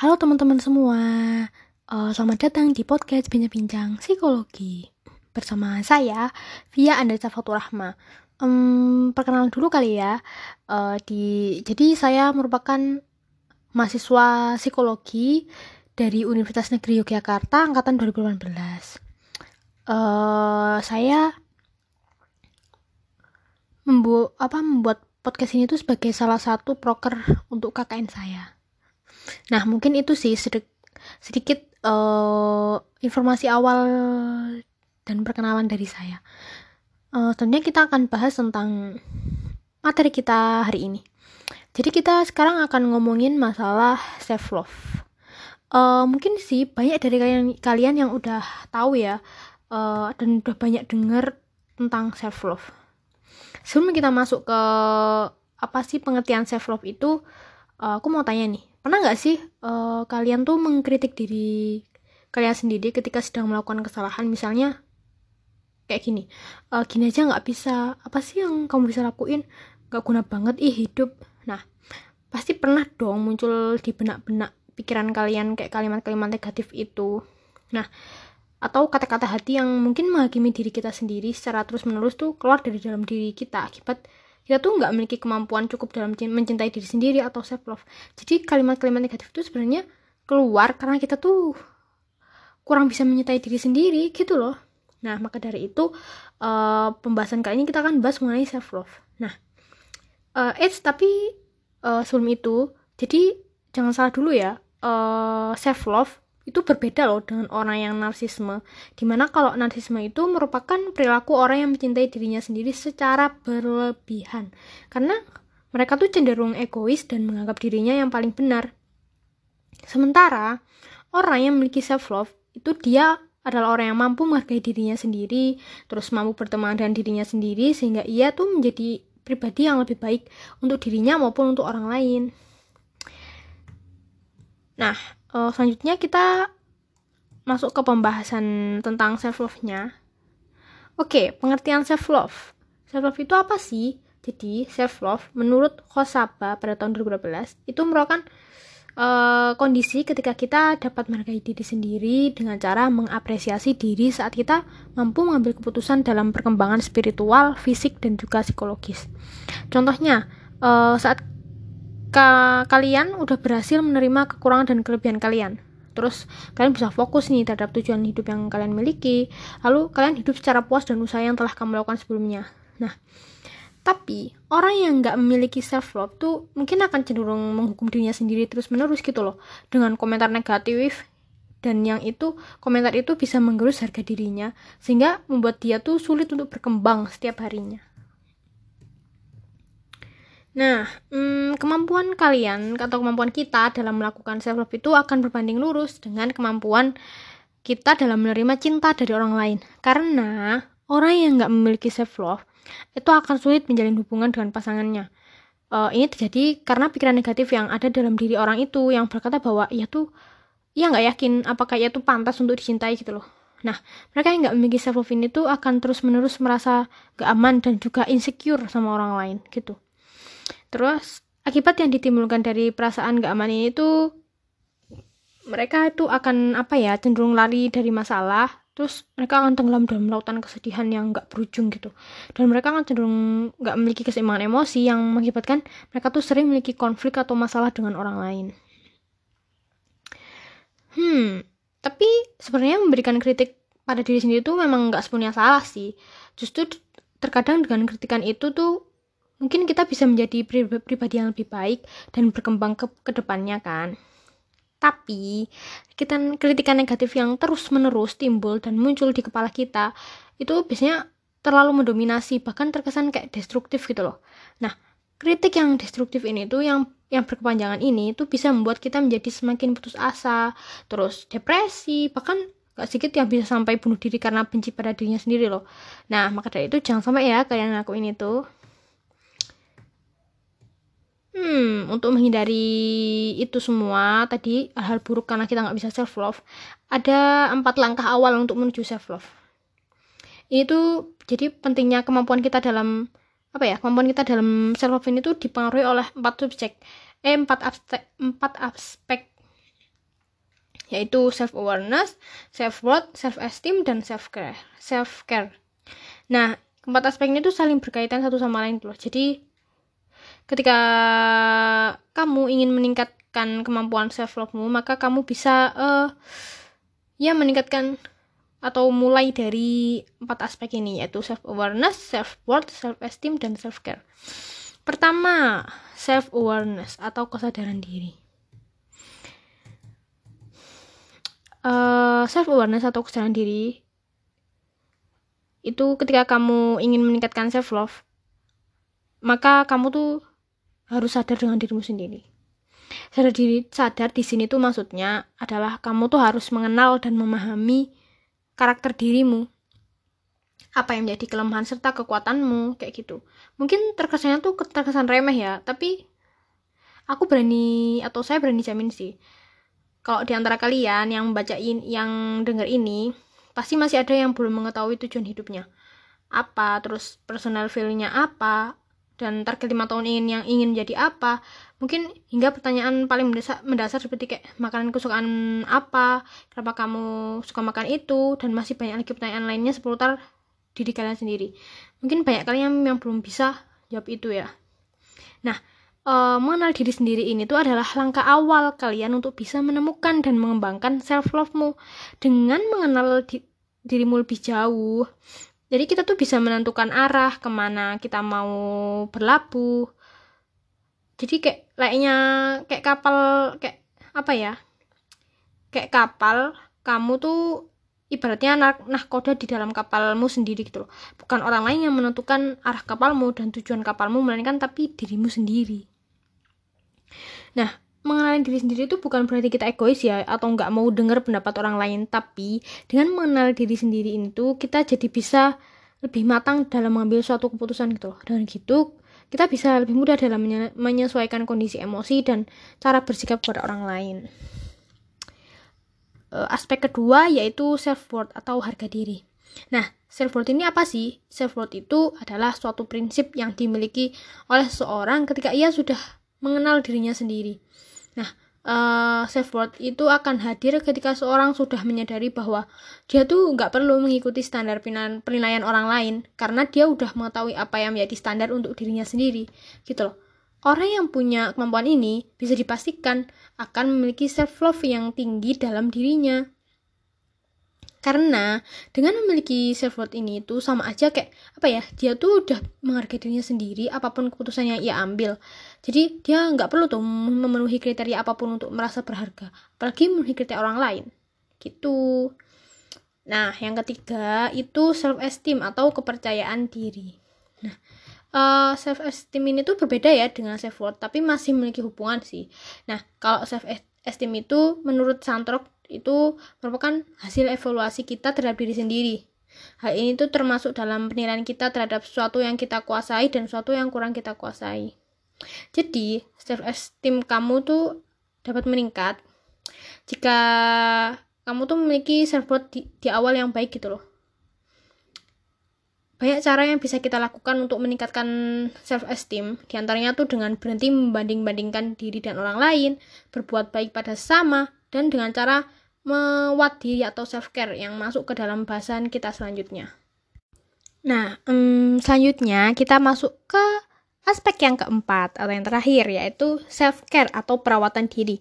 Halo teman-teman semua, uh, selamat datang di podcast Bincang-Bincang Psikologi bersama saya Via Andresa Faturahma. Um, perkenalan dulu kali ya. Uh, di jadi saya merupakan mahasiswa psikologi dari Universitas Negeri Yogyakarta angkatan 2018. Uh, saya membuat apa membuat podcast ini tuh sebagai salah satu proker untuk KKN saya. Nah, mungkin itu sih sedikit, uh, informasi awal dan perkenalan dari saya. Uh, tentunya kita akan bahas tentang materi kita hari ini. Jadi kita sekarang akan ngomongin masalah self love. Uh, mungkin sih banyak dari kalian kalian yang udah tahu ya uh, dan udah banyak dengar tentang self love. Sebelum kita masuk ke apa sih pengertian self love itu, uh, aku mau tanya nih, pernah nggak sih uh, kalian tuh mengkritik diri kalian sendiri ketika sedang melakukan kesalahan? Misalnya kayak gini uh, gini aja nggak bisa. Apa sih yang kamu bisa lakuin? Nggak guna banget ih hidup. Nah pasti pernah dong muncul di benak-benak pikiran kalian kayak kalimat-kalimat negatif itu. Nah atau kata-kata hati yang mungkin menghakimi diri kita sendiri secara terus-menerus tuh keluar dari dalam diri kita akibat kita tuh nggak memiliki kemampuan cukup dalam mencintai diri sendiri atau self love jadi kalimat-kalimat negatif itu sebenarnya keluar karena kita tuh kurang bisa mencintai diri sendiri gitu loh. Nah maka dari itu uh, pembahasan kali ini kita akan bahas mengenai self love nah uh, it's tapi uh, sebelum itu jadi jangan salah dulu ya uh, self love itu berbeda loh dengan orang yang narsisme. Di mana kalau narsisme itu merupakan perilaku orang yang mencintai dirinya sendiri secara berlebihan. Karena mereka tuh cenderung egois dan menganggap dirinya yang paling benar. Sementara orang yang memiliki self love itu dia adalah orang yang mampu menghargai dirinya sendiri, terus mampu berteman dengan dirinya sendiri sehingga ia tuh menjadi pribadi yang lebih baik untuk dirinya maupun untuk orang lain. Nah, uh, selanjutnya kita masuk ke pembahasan tentang self love-nya. Oke, pengertian self love. Self love itu apa sih? Jadi, self love menurut Khosaba pada tahun 2012 itu merupakan uh, kondisi ketika kita dapat menghargai diri sendiri dengan cara mengapresiasi diri saat kita mampu mengambil keputusan dalam perkembangan spiritual, fisik, dan juga psikologis. Contohnya, uh, saat ka kalian udah berhasil menerima kekurangan dan kelebihan kalian. Terus kalian bisa fokus nih terhadap tujuan hidup yang kalian miliki. Lalu kalian hidup secara puas dan usaha yang telah kamu lakukan sebelumnya. Nah tapi orang yang nggak memiliki self love tuh mungkin akan cenderung menghukum dirinya sendiri terus menerus gitu loh. Dengan komentar negatif dan yang itu komentar itu bisa menggerus harga dirinya sehingga membuat dia tuh sulit untuk berkembang setiap harinya Nah, hmm, kemampuan kalian atau kemampuan kita dalam melakukan self love itu akan berbanding lurus dengan kemampuan kita dalam menerima cinta dari orang lain. Karena orang yang nggak memiliki self love itu akan sulit menjalin hubungan dengan pasangannya. Uh, ini terjadi karena pikiran negatif yang ada dalam diri orang itu yang berkata bahwa ia tuh ia nggak yakin apakah ia tuh pantas untuk dicintai gitu loh. Nah, mereka yang nggak memiliki self love ini tuh akan terus menerus merasa gak aman dan juga insecure sama orang lain gitu. Terus akibat yang ditimbulkan dari perasaan gak aman ini tuh mereka itu akan apa ya cenderung lari dari masalah. Terus mereka akan tenggelam dalam lautan kesedihan yang gak berujung gitu. Dan mereka akan cenderung gak memiliki keseimbangan emosi yang mengakibatkan mereka tuh sering memiliki konflik atau masalah dengan orang lain. Hmm tapi sebenarnya memberikan kritik pada diri sendiri tuh memang gak sepenuhnya salah sih. Justru terkadang dengan kritikan itu tuh mungkin kita bisa menjadi pribadi yang lebih baik dan berkembang ke, ke depannya kan. Tapi, kita kritikan negatif yang terus-menerus timbul dan muncul di kepala kita, itu biasanya terlalu mendominasi, bahkan terkesan kayak destruktif gitu loh. Nah, kritik yang destruktif ini tuh yang yang berkepanjangan ini tuh bisa membuat kita menjadi semakin putus asa, terus depresi, bahkan gak sedikit yang bisa sampai bunuh diri karena benci pada dirinya sendiri loh. Nah, maka dari itu jangan sampai ya kalian ngakuin itu. Hmm, untuk menghindari itu semua tadi hal buruk karena kita nggak bisa self love, ada empat langkah awal untuk menuju self love. Ini tuh jadi pentingnya kemampuan kita dalam apa ya kemampuan kita dalam self love ini tuh dipengaruhi oleh empat subjek, eh empat aspek empat aspek yaitu self awareness, self worth, self esteem dan self care. Self care. Nah, keempat aspek ini tuh saling berkaitan satu sama lain loh. Jadi ketika kamu ingin meningkatkan kemampuan self love-mu, maka kamu bisa uh, ya meningkatkan atau mulai dari empat aspek ini yaitu self awareness, self worth, self esteem dan self care. Pertama, self awareness atau kesadaran diri. uh, eh, self awareness atau kesadaran diri itu ketika kamu ingin meningkatkan self love maka kamu tuh harus sadar dengan dirimu sendiri. Sadar diri sadar di sini tuh maksudnya adalah kamu tuh harus mengenal dan memahami karakter dirimu. Apa yang menjadi kelemahan serta kekuatanmu kayak gitu. Mungkin terkesannya tuh terkesan remeh ya tapi aku berani atau saya berani jamin sih kalau di antara kalian yang bacain yang denger ini pasti masih ada yang belum mengetahui tujuan hidupnya. Apa terus personal value-nya apa dan target lima tahun ingin yang ingin jadi apa mungkin hingga pertanyaan paling mendasar, mendasar seperti kayak makanan kesukaan apa? Kenapa kamu suka makan itu? Dan masih banyak lagi pertanyaan lainnya seputar diri kalian sendiri. Mungkin banyak kalian yang belum bisa jawab itu ya. Nah uh, mengenal diri sendiri ini tuh adalah langkah awal kalian untuk bisa menemukan dan mengembangkan self love-mu dengan mengenal di dirimu lebih jauh. Jadi kita tuh bisa menentukan arah ke mana kita mau berlabuh. Jadi kayak layaknya kayak kapal kayak apa ya? Kayak kapal kamu tuh ibaratnya nah nahkoda di dalam kapalmu sendiri gitu loh. Bukan orang lain yang menentukan arah kapalmu dan tujuan kapalmu melainkan tapi dirimu sendiri. Nah, mengenali diri sendiri itu bukan berarti kita egois ya atau nggak mau dengar pendapat orang lain tapi dengan mengenal diri sendiri itu kita jadi bisa lebih matang dalam mengambil suatu keputusan gitu loh. Dengan gitu kita bisa lebih mudah dalam menyesuaikan kondisi emosi dan cara bersikap kepada orang lain. Uh, aspek kedua yaitu self worth atau harga diri. Nah self worth ini apa sih? Self worth itu adalah suatu prinsip yang dimiliki oleh seseorang ketika ia sudah mengenal dirinya sendiri. Nah, uh, self worth itu akan hadir ketika seorang sudah menyadari bahwa dia tuh nggak perlu mengikuti standar penilaian orang lain karena dia udah mengetahui apa yang menjadi standar untuk dirinya sendiri, gitu loh. Orang yang punya kemampuan ini bisa dipastikan akan memiliki self love yang tinggi dalam dirinya. Karena dengan memiliki self worth ini itu sama aja kayak apa ya, dia tuh udah menghargai dirinya sendiri apa pun keputusan yang ia ambil. Jadi dia nggak perlu tuh memenuhi kriteria apa pun untuk merasa berharga, apalagi memenuhi kriteria orang lain. Gitu. Nah, yang ketiga itu self esteem atau kepercayaan diri. Nah, uh, eh, self esteem ini tuh berbeda ya dengan self worth, tapi masih memiliki hubungan sih. Nah, kalau self esteem itu menurut Santrok itu merupakan hasil evaluasi kita terhadap diri sendiri. Hal ini tuh termasuk dalam penilaian kita terhadap sesuatu yang kita kuasai dan sesuatu yang kurang kita kuasai. Jadi, self esteem kamu tuh dapat meningkat jika kamu tuh memiliki self worth di, di awal yang baik gitu loh. Banyak cara yang bisa kita lakukan untuk meningkatkan self esteem, di antaranya tuh dengan berhenti membanding-bandingkan diri dan orang lain, berbuat baik pada sesama, dan dengan cara mewat diri atau self care yang masuk ke dalam bahasan kita selanjutnya. Nah, um, selanjutnya kita masuk ke aspek yang keempat atau yang terakhir yaitu self care atau perawatan diri.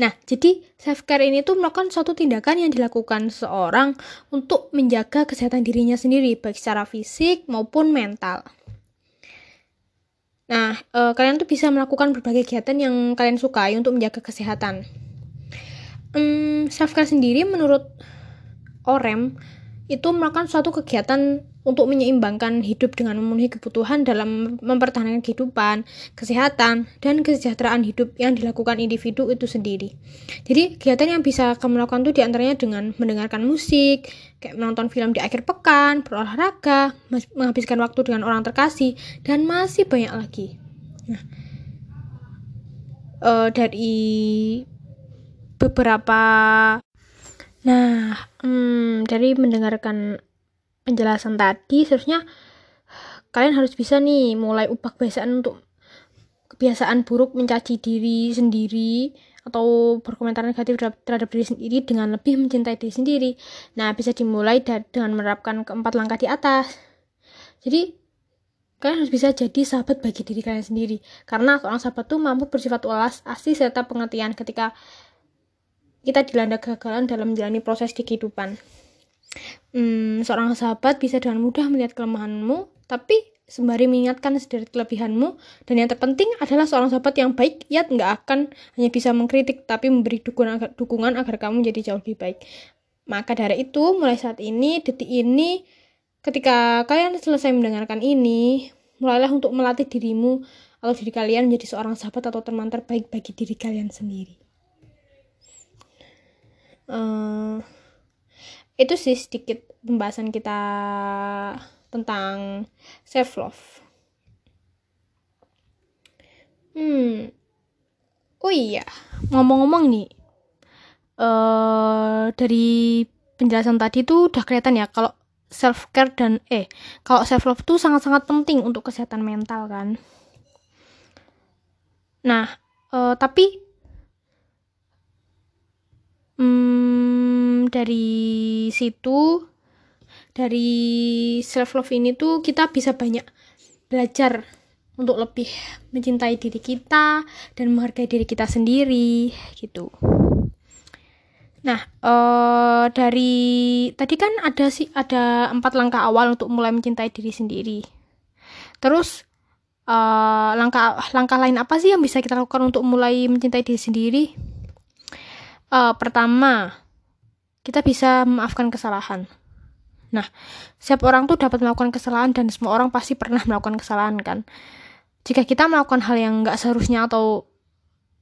Nah, jadi self care ini tuh melakukan suatu tindakan yang dilakukan seorang untuk menjaga kesehatan dirinya sendiri baik secara fisik maupun mental. Nah, e, kalian tuh bisa melakukan berbagai kegiatan yang kalian sukai untuk menjaga kesehatan um, self care sendiri menurut Orem itu melakukan suatu kegiatan untuk menyeimbangkan hidup dengan memenuhi kebutuhan dalam mempertahankan kehidupan, kesehatan, dan kesejahteraan hidup yang dilakukan individu itu sendiri. Jadi kegiatan yang bisa kamu lakukan itu di antaranya dengan mendengarkan musik, kayak menonton film di akhir pekan, berolahraga, menghabiskan waktu dengan orang terkasih, dan masih banyak lagi. Nah, uh, dari beberapa nah hmm, dari mendengarkan penjelasan tadi seharusnya kalian harus bisa nih mulai ubah kebiasaan untuk kebiasaan buruk mencaci diri sendiri atau berkomentar negatif terhadap diri sendiri dengan lebih mencintai diri sendiri. Nah, bisa dimulai dengan menerapkan keempat langkah di atas. Jadi, kalian harus bisa jadi sahabat bagi diri kalian sendiri. Karena seorang sahabat tuh mampu bersifat ulas, asli serta pengertian ketika kita dilanda kegagalan dalam menjalani proses di kehidupan. Hmm, seorang sahabat bisa dengan mudah melihat kelemahanmu, tapi sembari mengingatkan sedikit kelebihanmu dan yang terpenting adalah seorang sahabat yang baik ia nggak akan hanya bisa mengkritik tapi memberi dukungan agar, dukungan agar kamu jadi jauh lebih baik maka dari itu mulai saat ini detik ini ketika kalian selesai mendengarkan ini mulailah untuk melatih dirimu atau diri kalian menjadi seorang sahabat atau teman terbaik bagi diri kalian sendiri uh, itu sih sedikit pembahasan kita tentang self love. Hmm. Oh iya, ngomong-ngomong nih, uh, dari penjelasan tadi tuh udah kelihatan ya kalau self care dan eh kalau self love tuh sangat-sangat penting untuk kesehatan mental kan. Nah, uh, tapi hmm, dari situ dari self love ini tuh kita bisa banyak belajar untuk lebih mencintai diri kita dan menghargai diri kita sendiri gitu. Nah, uh, dari tadi kan ada sih ada empat langkah awal untuk mulai mencintai diri sendiri. Terus uh, langkah langkah lain apa sih yang bisa kita lakukan untuk mulai mencintai diri sendiri? Uh, pertama, kita bisa memaafkan kesalahan. Nah, setiap orang tuh dapat melakukan kesalahan dan semua orang pasti pernah melakukan kesalahan kan. Jika kita melakukan hal yang nggak seharusnya atau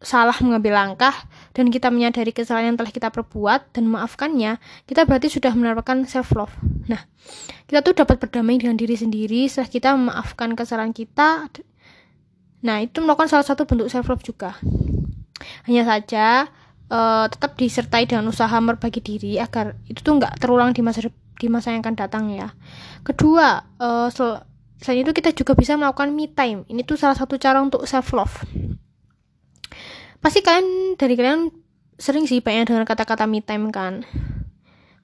salah mengambil langkah dan kita menyadari kesalahan yang telah kita perbuat dan memaafkannya, kita berarti sudah menerapkan self love. Nah, kita tuh dapat berdamai dengan diri sendiri setelah kita memaafkan kesalahan kita. Nah, itu melakukan salah satu bentuk self love juga. Hanya saja uh, tetap disertai dengan usaha berbagi diri agar itu tuh nggak terulang di masa di masa yang akan datang ya. Kedua, uh, sel selain itu kita juga bisa melakukan me time. Ini tuh salah satu cara untuk self love. Pasti kalian dari kalian sering sih banyak dengan kata-kata me time kan.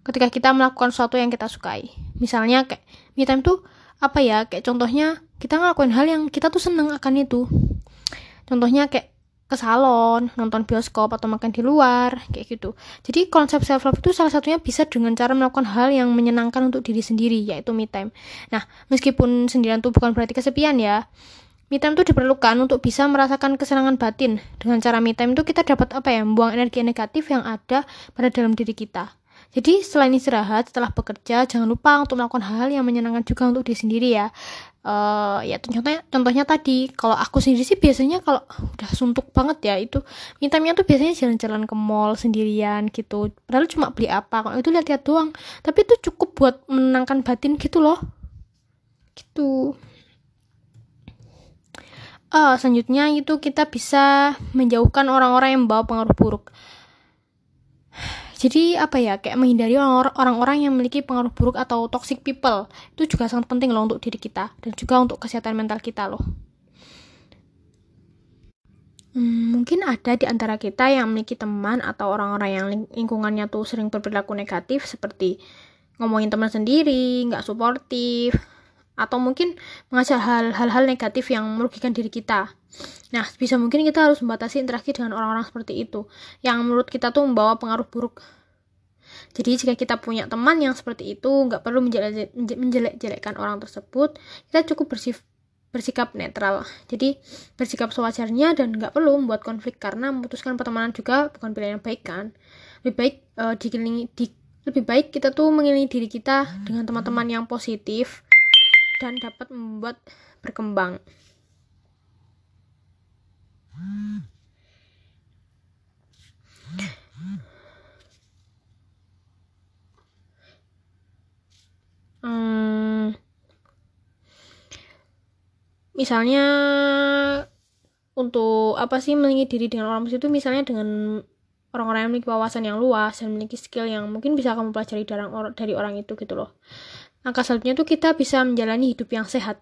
Ketika kita melakukan sesuatu yang kita sukai. Misalnya kayak me time tuh apa ya? Kayak contohnya kita ngelakuin hal yang kita tuh seneng akan itu. Contohnya kayak ke salon, nonton bioskop atau makan di luar, kayak gitu. Jadi konsep self love itu salah satunya bisa dengan cara melakukan hal yang menyenangkan untuk diri sendiri, yaitu me time. Nah, meskipun sendirian itu bukan berarti kesepian ya. Me time itu diperlukan untuk bisa merasakan kesenangan batin. Dengan cara me time itu kita dapat apa ya, membuang energi negatif yang ada pada dalam diri kita. Jadi selain istirahat setelah bekerja, jangan lupa untuk melakukan hal yang menyenangkan juga untuk diri sendiri ya uh, ya contohnya contohnya tadi kalau aku sendiri sih biasanya kalau udah suntuk banget ya itu minta-minta tuh biasanya jalan-jalan ke mall sendirian gitu. Padahal cuma beli apa kalau itu lihat-lihat doang. Tapi itu cukup buat menenangkan batin gitu loh. Gitu. Uh, selanjutnya itu kita bisa menjauhkan orang-orang yang membawa pengaruh buruk jadi apa ya kayak menghindari orang-orang yang memiliki pengaruh buruk atau toxic people. Itu juga sangat penting loh untuk diri kita dan juga untuk kesehatan mental kita loh. Hmm, mungkin ada di antara kita yang memiliki teman atau orang-orang yang lingkungannya tuh sering berperilaku negatif seperti ngomongin teman sendiri, nggak suportif, atau mungkin mengajak hal-hal negatif yang merugikan diri kita. Nah, bisa mungkin kita harus membatasi interaksi dengan orang-orang seperti itu, yang menurut kita tuh membawa pengaruh buruk. Jadi jika kita punya teman yang seperti itu, nggak perlu menjelek-jelekkan orang tersebut, kita cukup bersif bersikap netral. Jadi bersikap sewajarnya dan nggak perlu membuat konflik karena memutuskan pertemanan juga bukan pilihan yang baik kan. Lebih baik uh, dikelilingi di lebih baik kita tuh mengelilingi diri kita dengan teman-teman yang positif dan dapat membuat berkembang. Hmm, misalnya untuk apa sih melingkir diri dengan orang itu misalnya dengan orang-orang yang memiliki wawasan yang luas dan memiliki skill yang mungkin bisa kamu pelajari dari orang itu gitu loh. Langkah selanjutnya tuh kita bisa menjalani hidup yang sehat.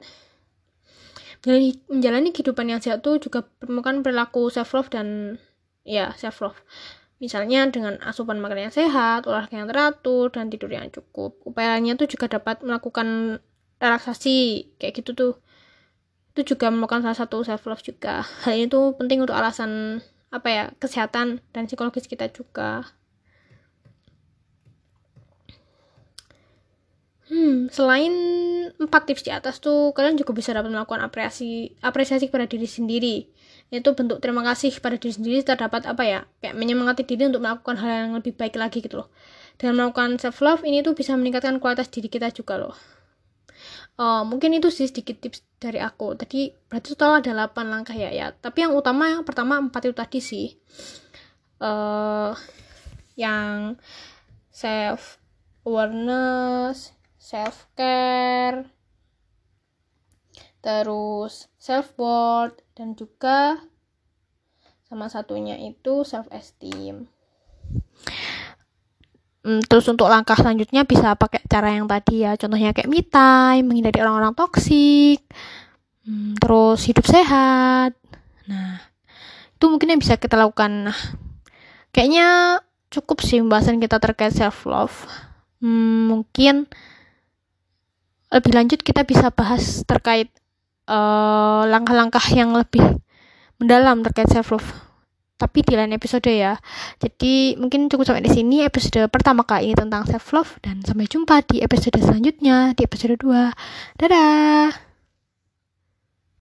Menjalani, menjalani kehidupan yang sehat itu juga merupakan perilaku self love dan ya self love misalnya dengan asupan makanan yang sehat olahraga yang teratur dan tidur yang cukup. Upayanya tuh juga dapat melakukan relaksasi kayak gitu tuh. Itu juga merupakan salah satu self love juga. Hal ini tuh penting untuk alasan apa ya kesehatan dan psikologis kita juga Hmm, selain empat tips di atas tuh, kalian juga bisa dapat melakukan apresiasi apresiasi kepada diri sendiri. Itu bentuk terima kasih kepada diri sendiri terdapat apa ya? Kayak menyemangati diri untuk melakukan hal yang lebih baik lagi gitu loh. Dan melakukan self love ini tuh bisa meningkatkan kualitas diri kita juga loh. Uh, mungkin itu sih sedikit tips dari aku. Tadi berarti total ada 8 langkah ya ya. Tapi yang utama yang pertama empat itu tadi sih. Uh, yang self awareness, self care terus self worth dan juga sama satunya itu self esteem hmm, terus untuk langkah selanjutnya bisa pakai cara yang tadi ya. Contohnya kayak me time menghindari orang-orang toksik hmm, terus hidup sehat. Nah itu mungkin yang bisa kita lakukan. Nah kayaknya cukup sih pembahasan kita terkait self love hmm, mungkin lebih lanjut kita bisa bahas terkait eh, langkah-langkah yang lebih mendalam terkait self love tapi di lain episode ya. Jadi mungkin cukup sampai di sini episode pertama kali ini tentang self love dan sampai jumpa di episode selanjutnya di episode 2. Dadah.